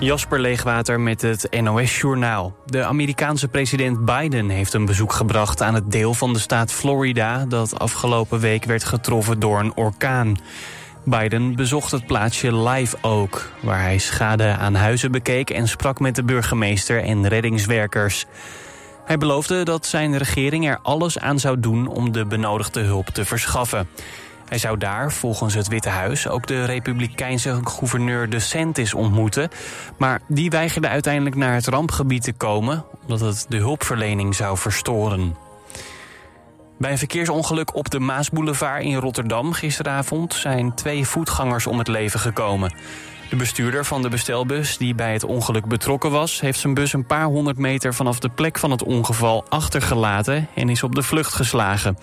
Jasper Leegwater met het NOS-journaal. De Amerikaanse president Biden heeft een bezoek gebracht aan het deel van de staat Florida... dat afgelopen week werd getroffen door een orkaan. Biden bezocht het plaatsje Live Oak, waar hij schade aan huizen bekeek... en sprak met de burgemeester en reddingswerkers. Hij beloofde dat zijn regering er alles aan zou doen om de benodigde hulp te verschaffen. Hij zou daar, volgens het Witte Huis, ook de republikeinse gouverneur DeSantis ontmoeten. Maar die weigerde uiteindelijk naar het rampgebied te komen, omdat het de hulpverlening zou verstoren. Bij een verkeersongeluk op de Maasboulevard in Rotterdam gisteravond zijn twee voetgangers om het leven gekomen. De bestuurder van de bestelbus die bij het ongeluk betrokken was... heeft zijn bus een paar honderd meter vanaf de plek van het ongeval achtergelaten... en is op de vlucht geslagen.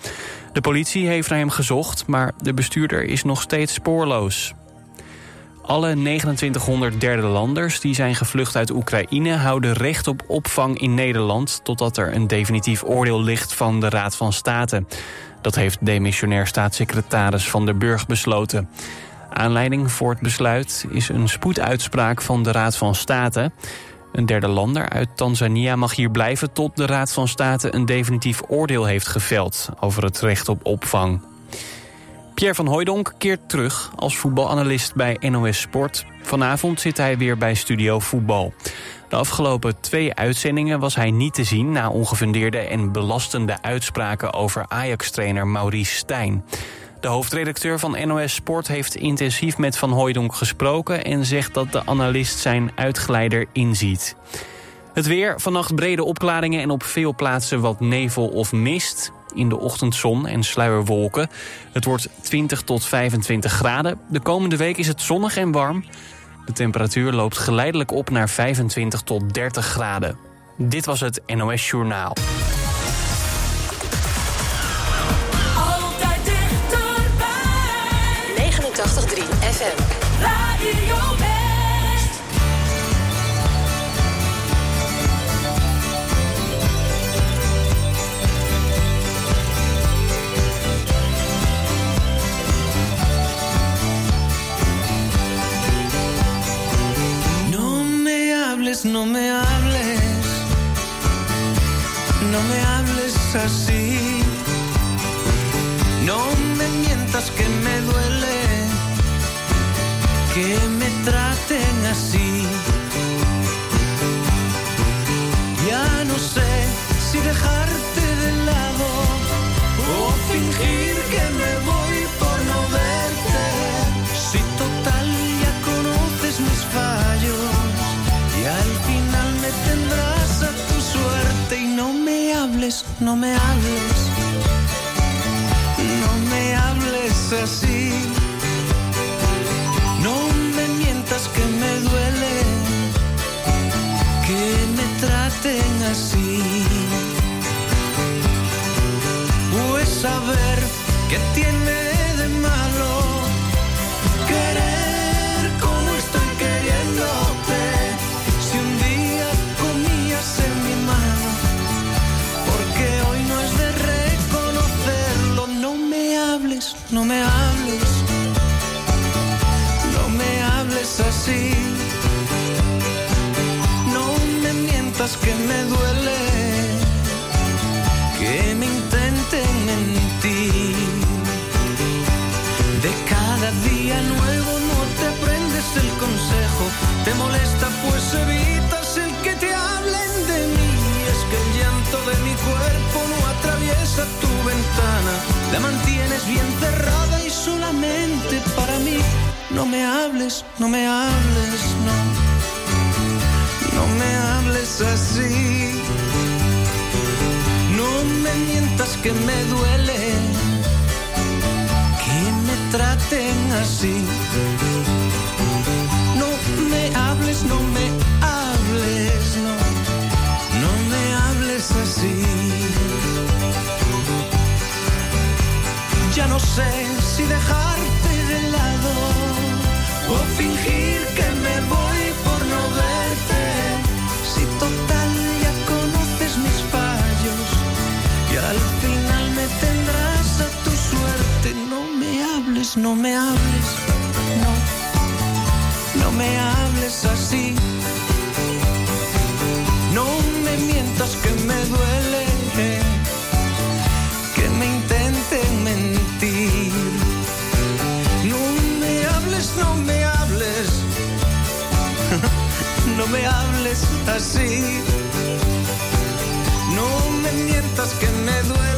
De politie heeft naar hem gezocht, maar de bestuurder is nog steeds spoorloos. Alle 2900 derde landers die zijn gevlucht uit Oekraïne... houden recht op opvang in Nederland... totdat er een definitief oordeel ligt van de Raad van State. Dat heeft demissionair staatssecretaris Van der Burg besloten. Aanleiding voor het besluit is een spoeduitspraak van de Raad van State. Een derde lander uit Tanzania mag hier blijven tot de Raad van State een definitief oordeel heeft geveld over het recht op opvang. Pierre van Hooijdonk keert terug als voetbalanalist bij NOS Sport. Vanavond zit hij weer bij Studio Voetbal. De afgelopen twee uitzendingen was hij niet te zien... na ongefundeerde en belastende uitspraken over Ajax-trainer Maurice Stijn. De hoofdredacteur van NOS Sport heeft intensief met Van Hooijdonk gesproken... en zegt dat de analist zijn uitgeleider inziet. Het weer, vannacht brede opklaringen en op veel plaatsen wat nevel of mist. In de ochtendzon en sluierwolken. Het wordt 20 tot 25 graden. De komende week is het zonnig en warm. De temperatuur loopt geleidelijk op naar 25 tot 30 graden. Dit was het NOS Journaal. No me hables, no me hables así. No me mientas que me duele que me traten así. Ya no sé si dejarte de lado o fingir que me voy por no verte. Si total ya conoces mis fallos y al final me tendrás a tu suerte y no me hables, no me hables, no me hables así. Traten así. Pues saber que tiene de malo querer como estoy queriéndote. Si un día comías en mi mano, porque hoy no es de reconocerlo. No me hables, no me hables, no me hables así. Que me duele que me intenten mentir. De cada día nuevo no te aprendes el consejo, te molesta pues evitas el que te hablen de mí. Es que el llanto de mi cuerpo no atraviesa tu ventana, la mantienes bien cerrada y solamente para mí. No me hables, no me hables, no. No me hables así. No me mientas que me duele que me traten así. No me hables, no me hables, no. No me hables así. Ya no sé si dejarte de lado o fingir que me voy no me hables, no, no me hables así. No me mientas que me duele, que me intenten mentir. No me hables, no me hables, no me hables así. No me mientas que me duele.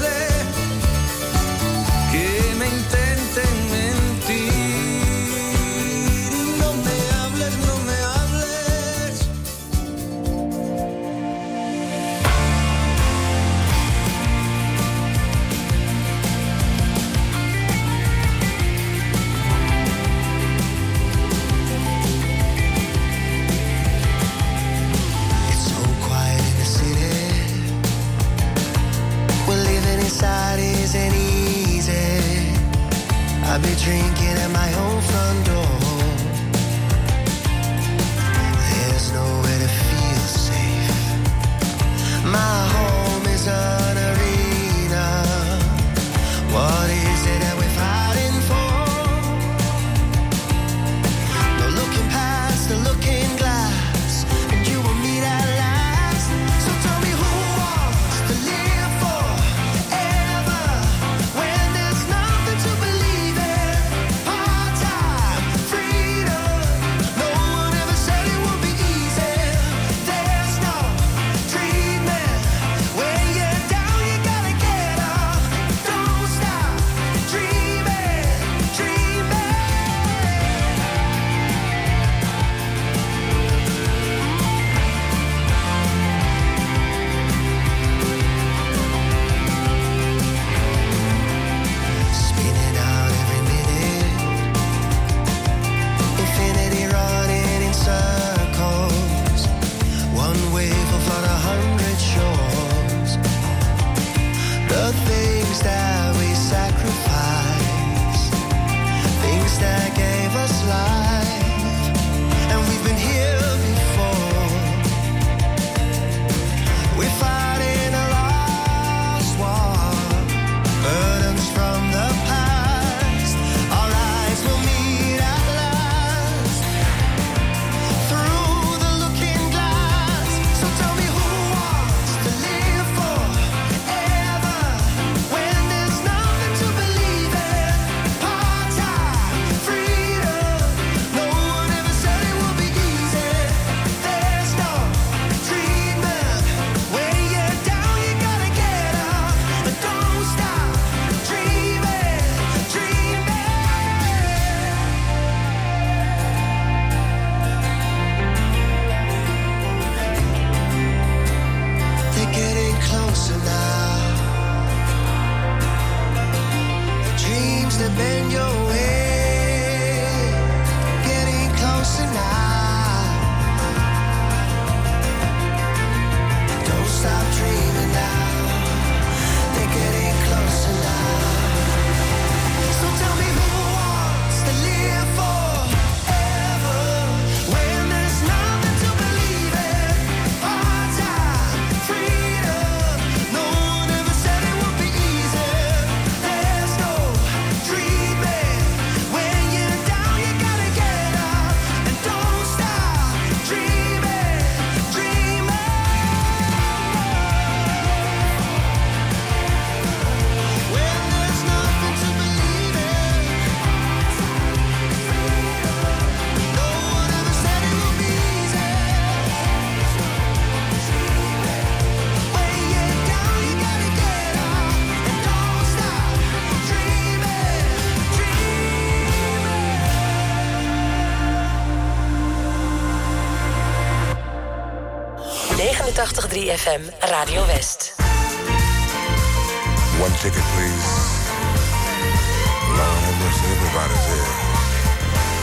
3FM Radio West. One ticket, please. Lord have everybody's here.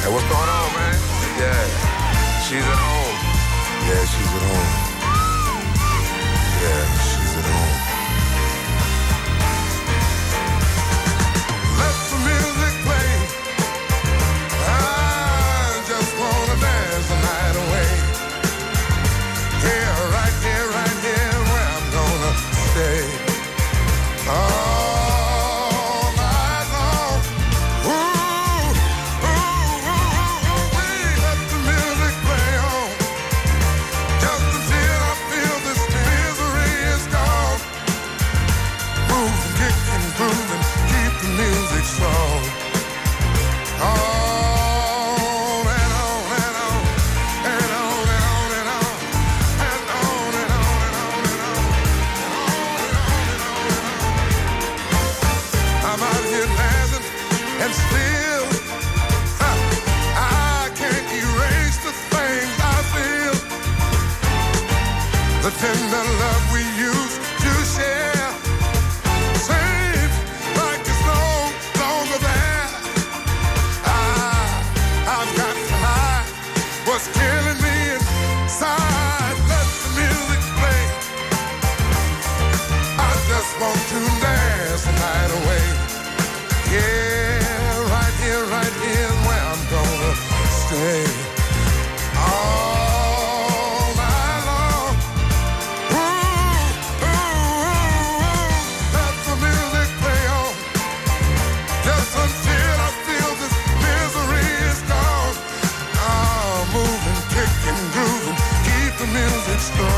Hey, what's going on, man? Yeah, she's at home. Yeah, she's at home. Yeah, she's at home. Strong.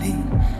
me.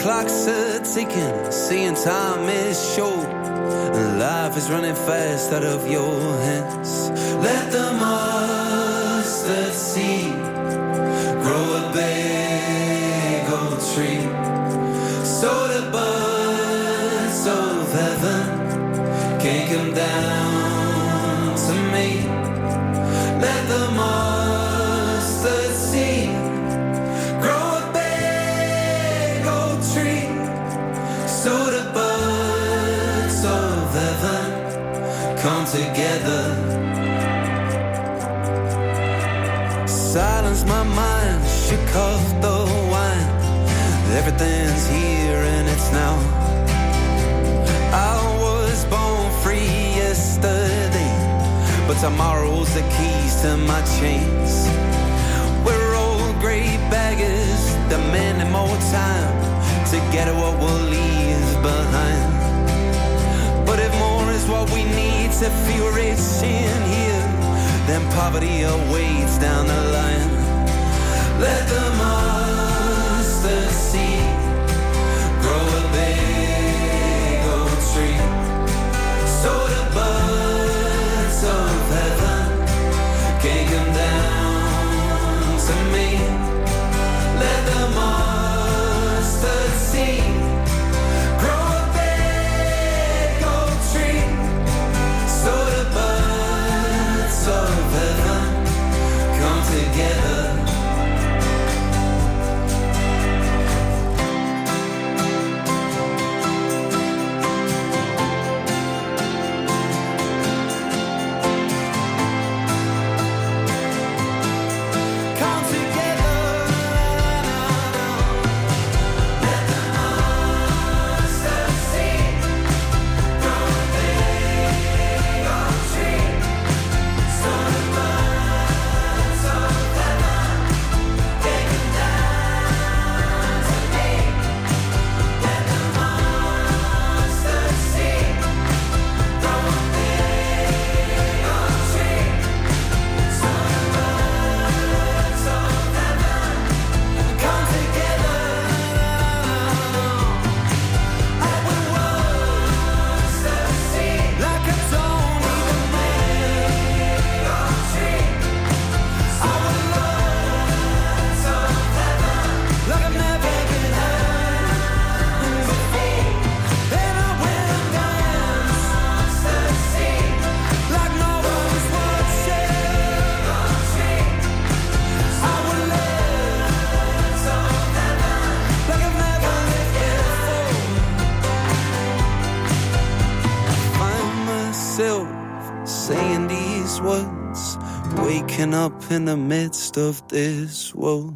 Clocks are ticking, seeing time is short, and life is running fast out of your hands. Let the mustard together. Silence my mind, shook off the wine. Everything's here and it's now. I was born free yesterday, but tomorrow's the keys to my chains. We're old gray baggers, demanding more time to get what we'll leave behind. But if more is what we need to feel rich in here, then poverty awaits down the line. Let the mustard seed in the midst of this world.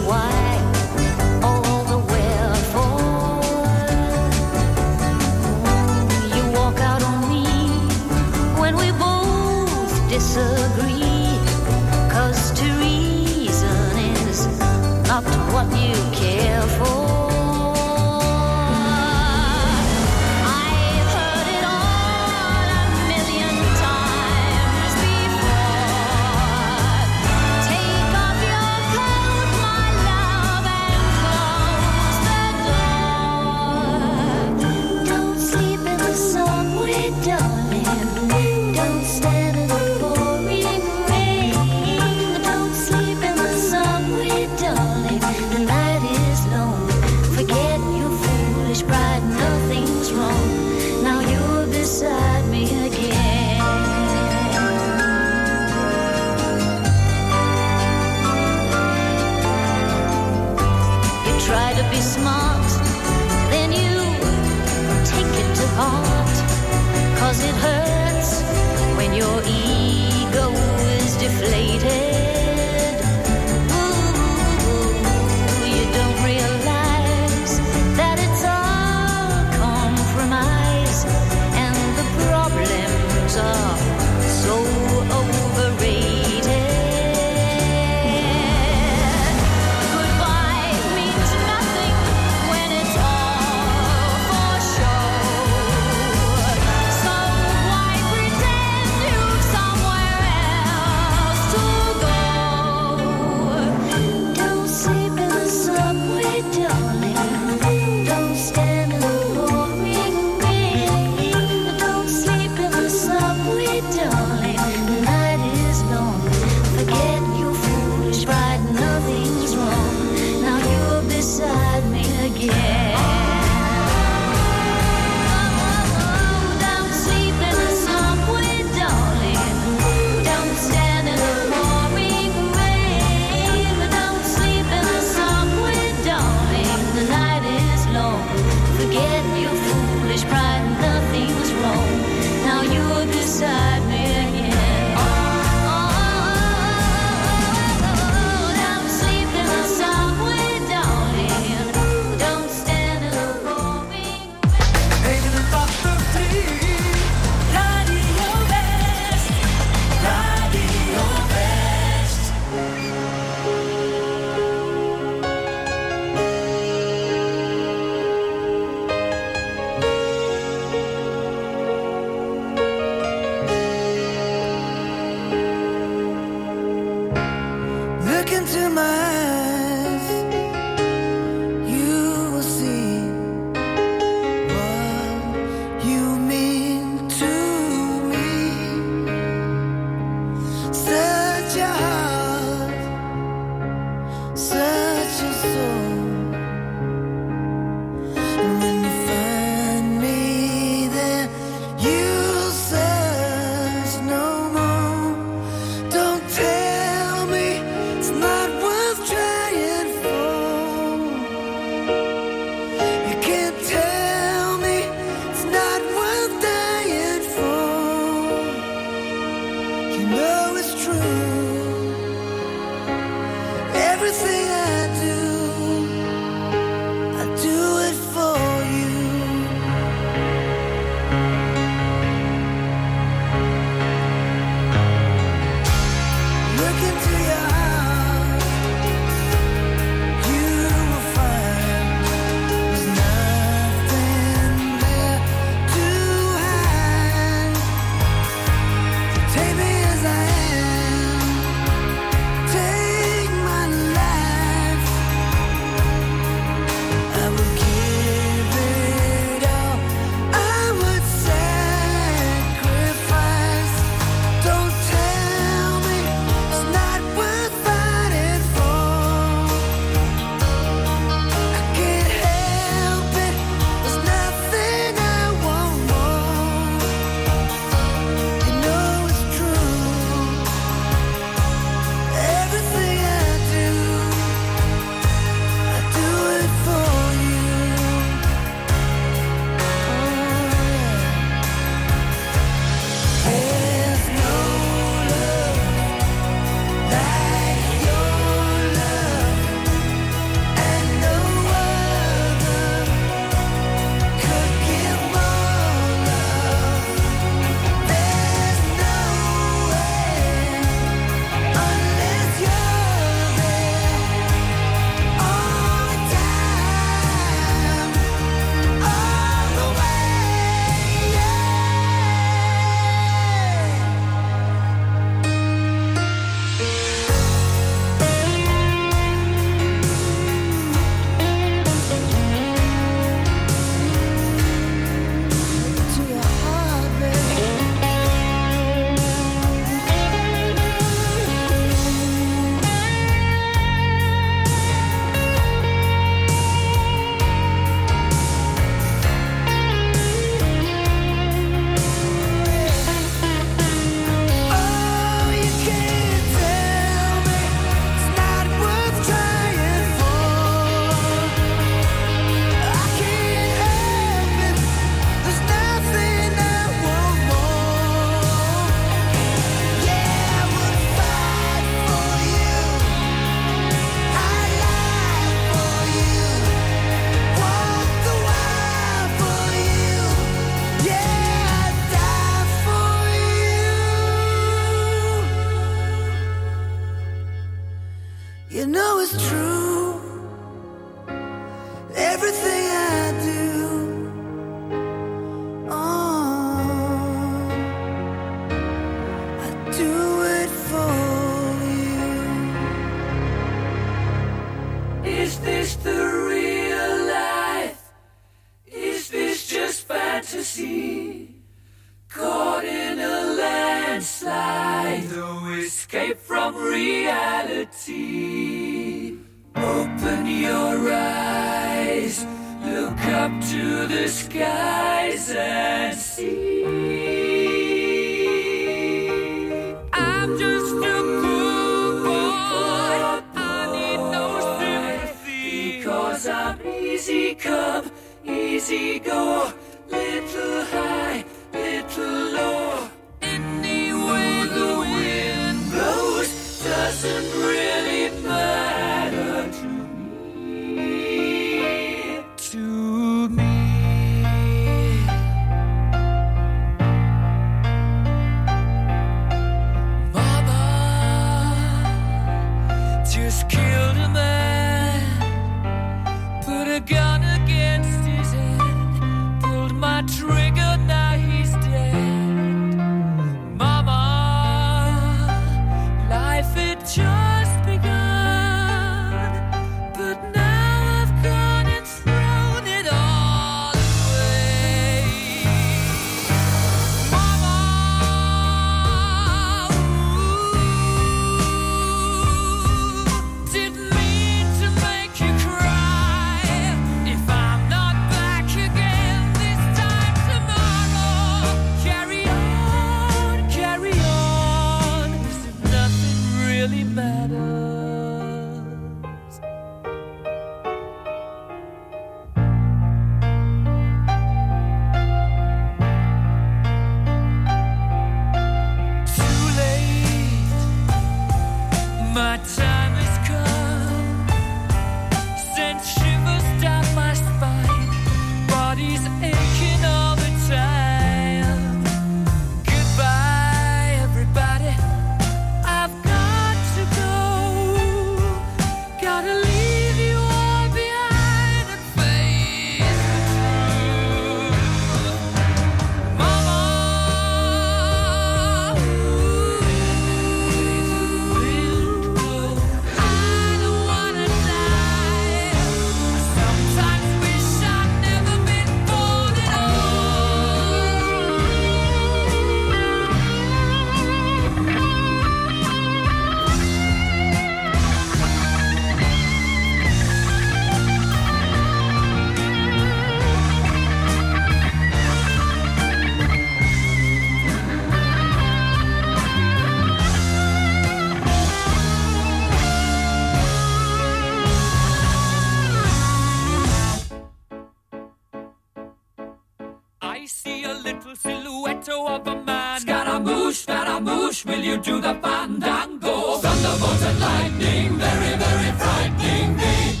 You do the fandango? Thunderbolt and lightning, very, very frightening me.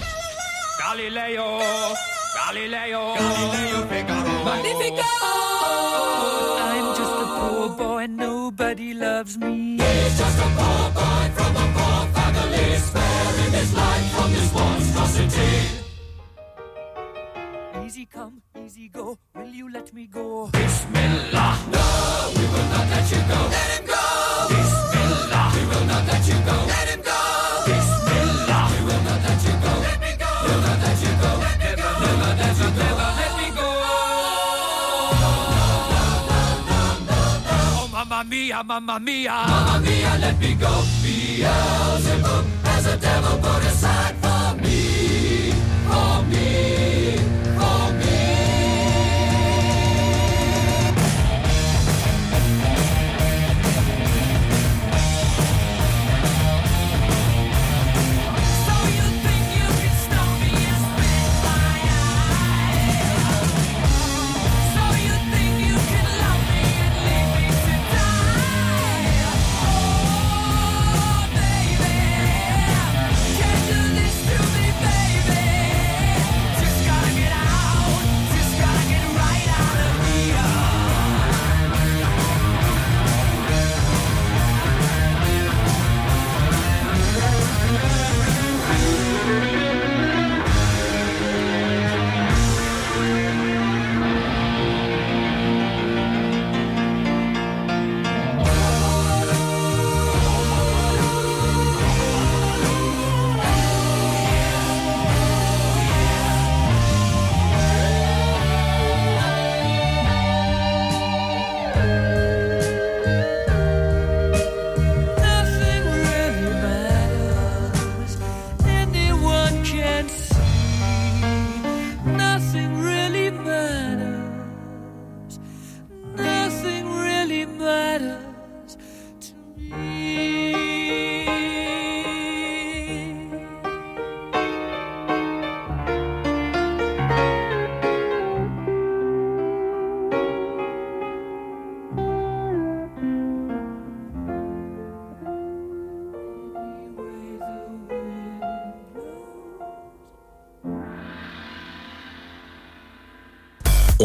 Galileo, Galileo, Galileo Figaro. Magnifico! I'm just a poor boy, and nobody loves me. He's just a poor boy from a poor family, sparing his life from this monstrosity. Easy come, easy go. Will you let me go? Bismillah. No, we will not let you go. Let him go. Bismillah. We will not let you go. Let him go. Bismillah. We will not let you go. Let me go. Will not let you go. Let me go. Never let you go. Never let me go. Oh, mamma mia, mamma mia. Mamma mia, let me go. Beelzebub has a devil put aside for me. For me. For me.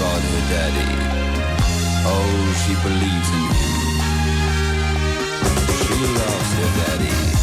About her daddy. Oh, she believes in him. She loves her daddy.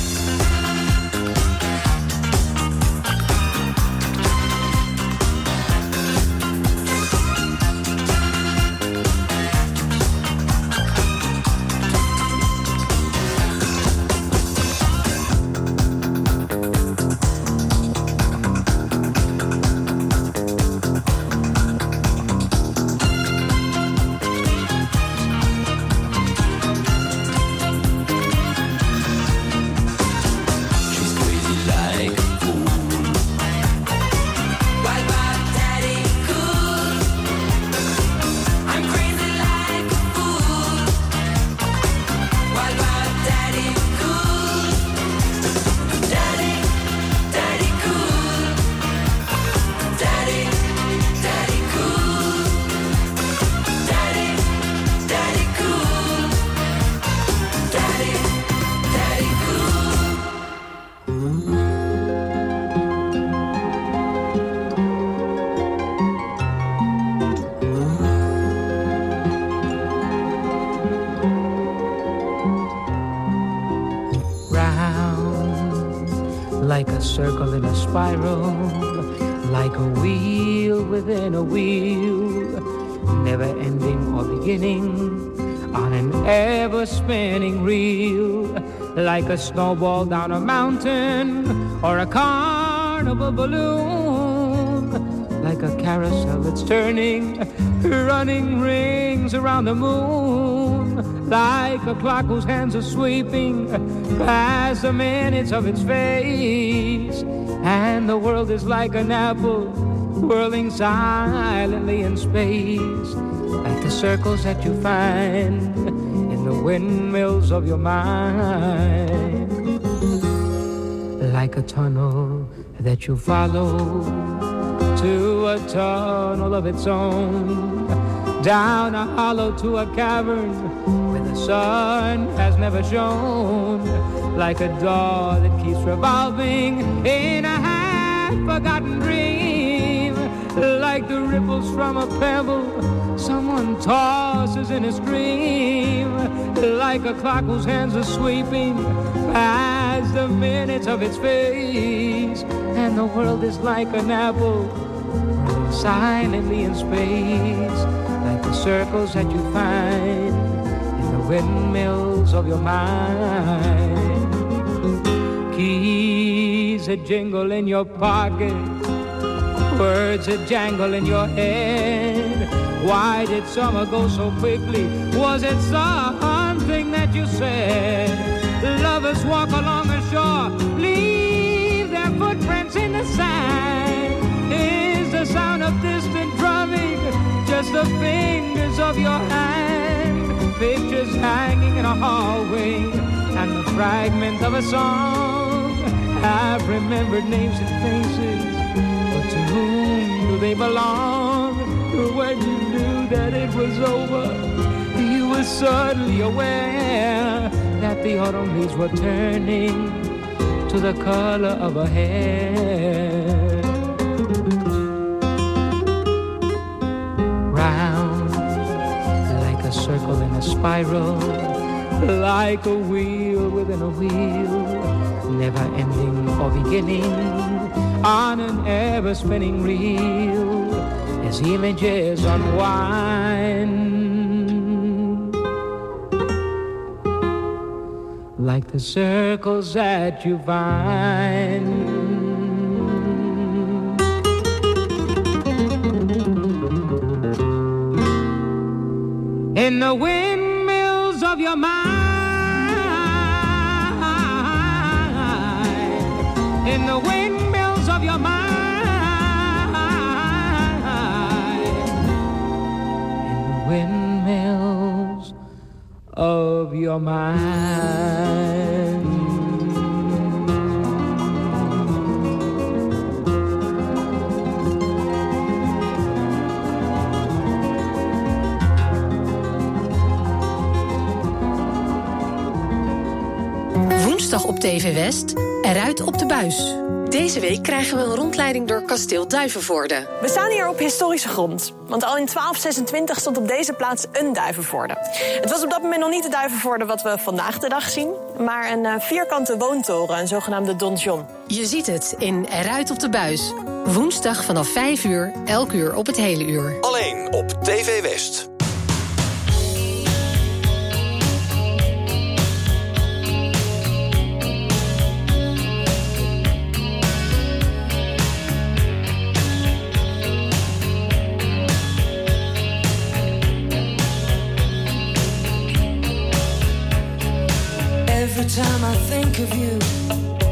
Like a snowball down a mountain or a carnival balloon, like a carousel that's turning, running rings around the moon, like a clock whose hands are sweeping past the minutes of its face, and the world is like an apple whirling silently in space, like the circles that you find windmills of your mind. Like a tunnel that you follow to a tunnel of its own, down a hollow to a cavern where the sun has never shone, like a door that keeps revolving in a half-forgotten dream, like the ripples from a pebble someone tosses in a stream, like a clock whose hands are sweeping past the minutes of its face, and the world is like an apple silently in space, like the circles that you find in the windmills of your mind. Keys that jingle in your pocket, words that jangle in your head. Why did summer go so quickly? Was it something that you said? Lovers walk along the shore, leave their footprints in the sand. Is the sound of distant drumming just the fingers of your hand? Pictures hanging in a hallway and the fragment of a song. I've remembered names and faces, but to whom do they belong? When you knew that it was over, you were suddenly aware that the autumn leaves were turning to the color of a hair. Round like a circle in a spiral, like a wheel within a wheel, never ending or beginning on an ever spinning reel as images unwind. Like the circles that you find. In the windmills of your mind. In the windmills of your mind. Your mind. Woensdag op TV West, eruit op de buis. Deze week krijgen we een rondleiding door kasteel Duivenvoorde. We staan hier op historische grond. Want al in 1226 stond op deze plaats een duivenvoorde. Het was op dat moment nog niet de duivenvoorde wat we vandaag de dag zien... maar een eh, vierkante woontoren, een zogenaamde donjon. Je ziet het in Eruit op de buis. Woensdag vanaf 5 uur, elk uur op het hele uur. Alleen op TV West. Every time I think of you,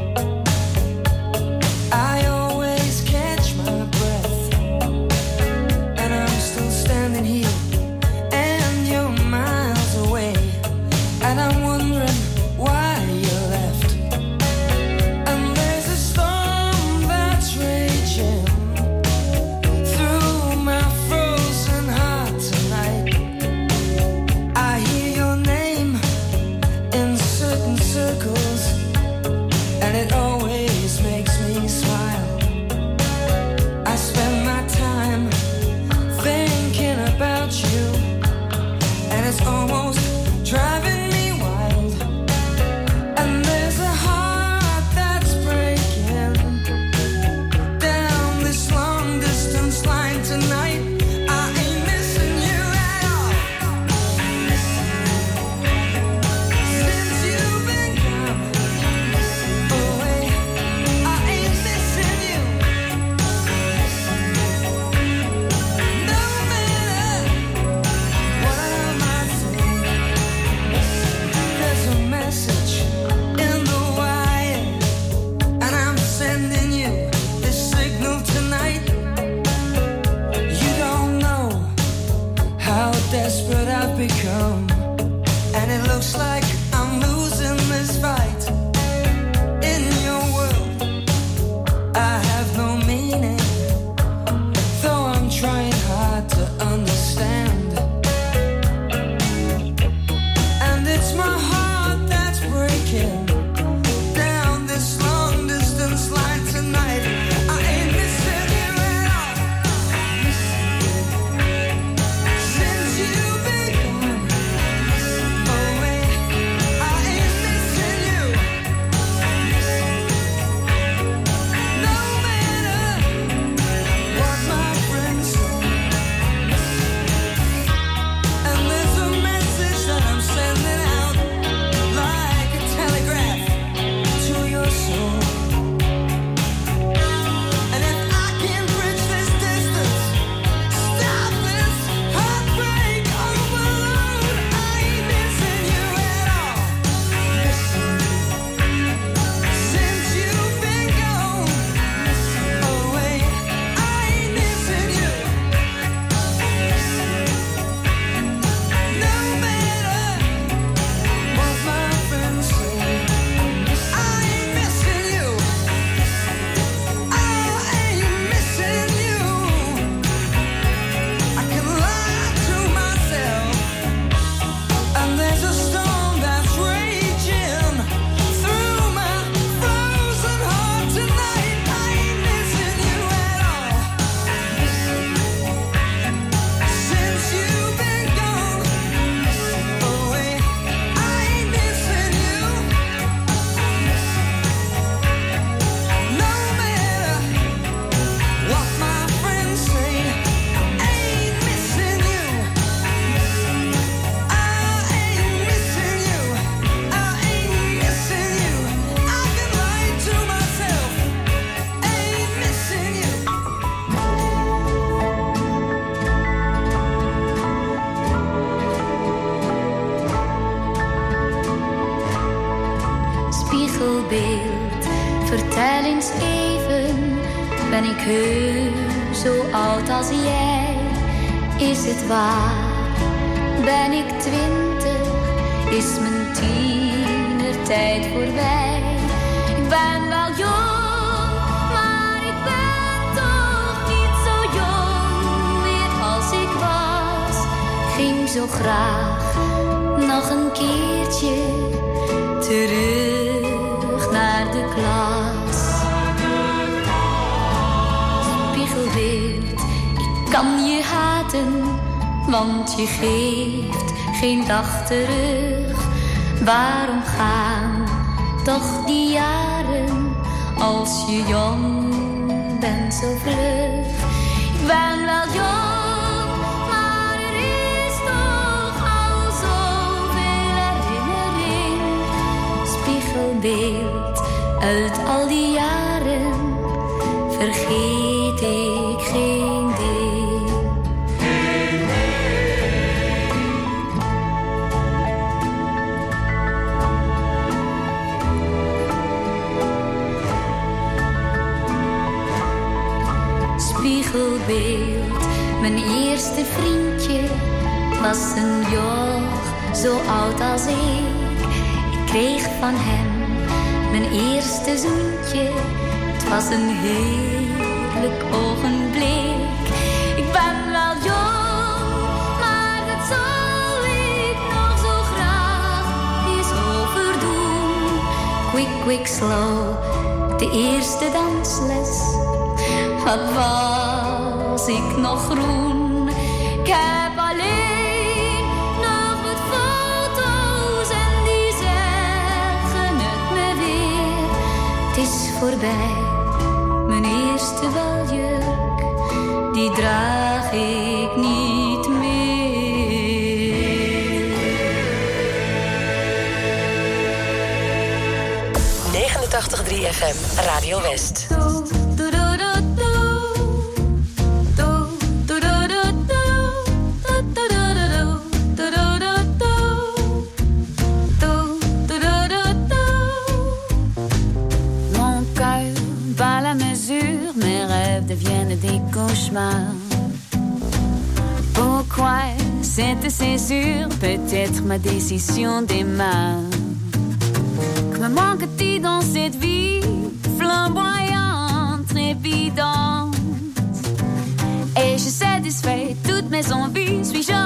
spiegelbeeld. Vertel eens even, ben ik heus zo oud als jij? Is het waar? Ben ik twintig? Is mijn tienertijd voorbij? Ik ben wel jong. maar ik ben toch niet zo graag nog een keertje terug naar de klas. Spiegelbeeld, ik kan je haten, want je geeft geen dag terug. Waarom gaan toch die jaren als je jong bent zo vlug? Ik ben wel jong, maar uit al die jaren vergeet ik geen deel. Spiegelbeeld, mijn eerste vriendje was een joch zo oud als ik. Ik kreeg van hem mijn eerste zoentje. Het was een heerlijk ogenblik. Ik ben wel jong, maar dat zou ik nog zo graag eens overdoen. Quick, quick, slow, de eerste dansles. Wat was ik nog groen? Ik heb voorbij, mijn eerste baljurk, die draag ik niet meer. 89.3 FM, Radio West. Cette césure Peut-être ma décision démarre. Que me manque-t-il dans cette vie? Flamboyante, trépidante Et je satisfais toutes mes envies, suis-je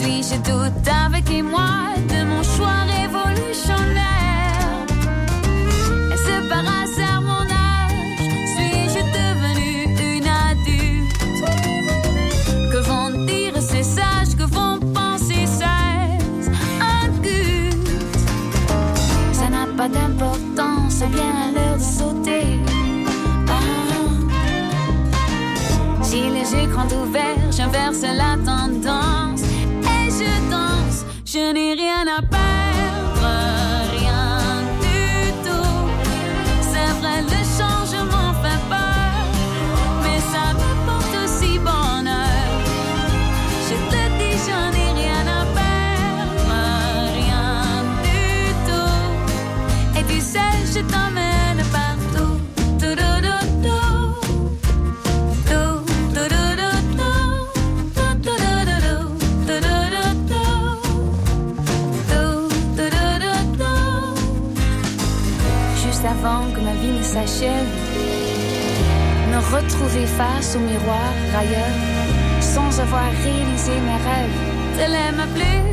Aujourd'hui, je doute avec moi de mon choix révolutionnaire. Est-ce par hasard mon âge Suis-je devenue une adulte? Que vont dire ces sages Que vont penser ces incultes Ça n'a pas d'importance, c'est bien l'heure de sauter. Ah. J'ai les yeux grands ouverts, j'inverse la tendance. Je n'ai rien à s'achève, me retrouver face au miroir railleur, sans avoir réalisé mes rêves. Est ma plus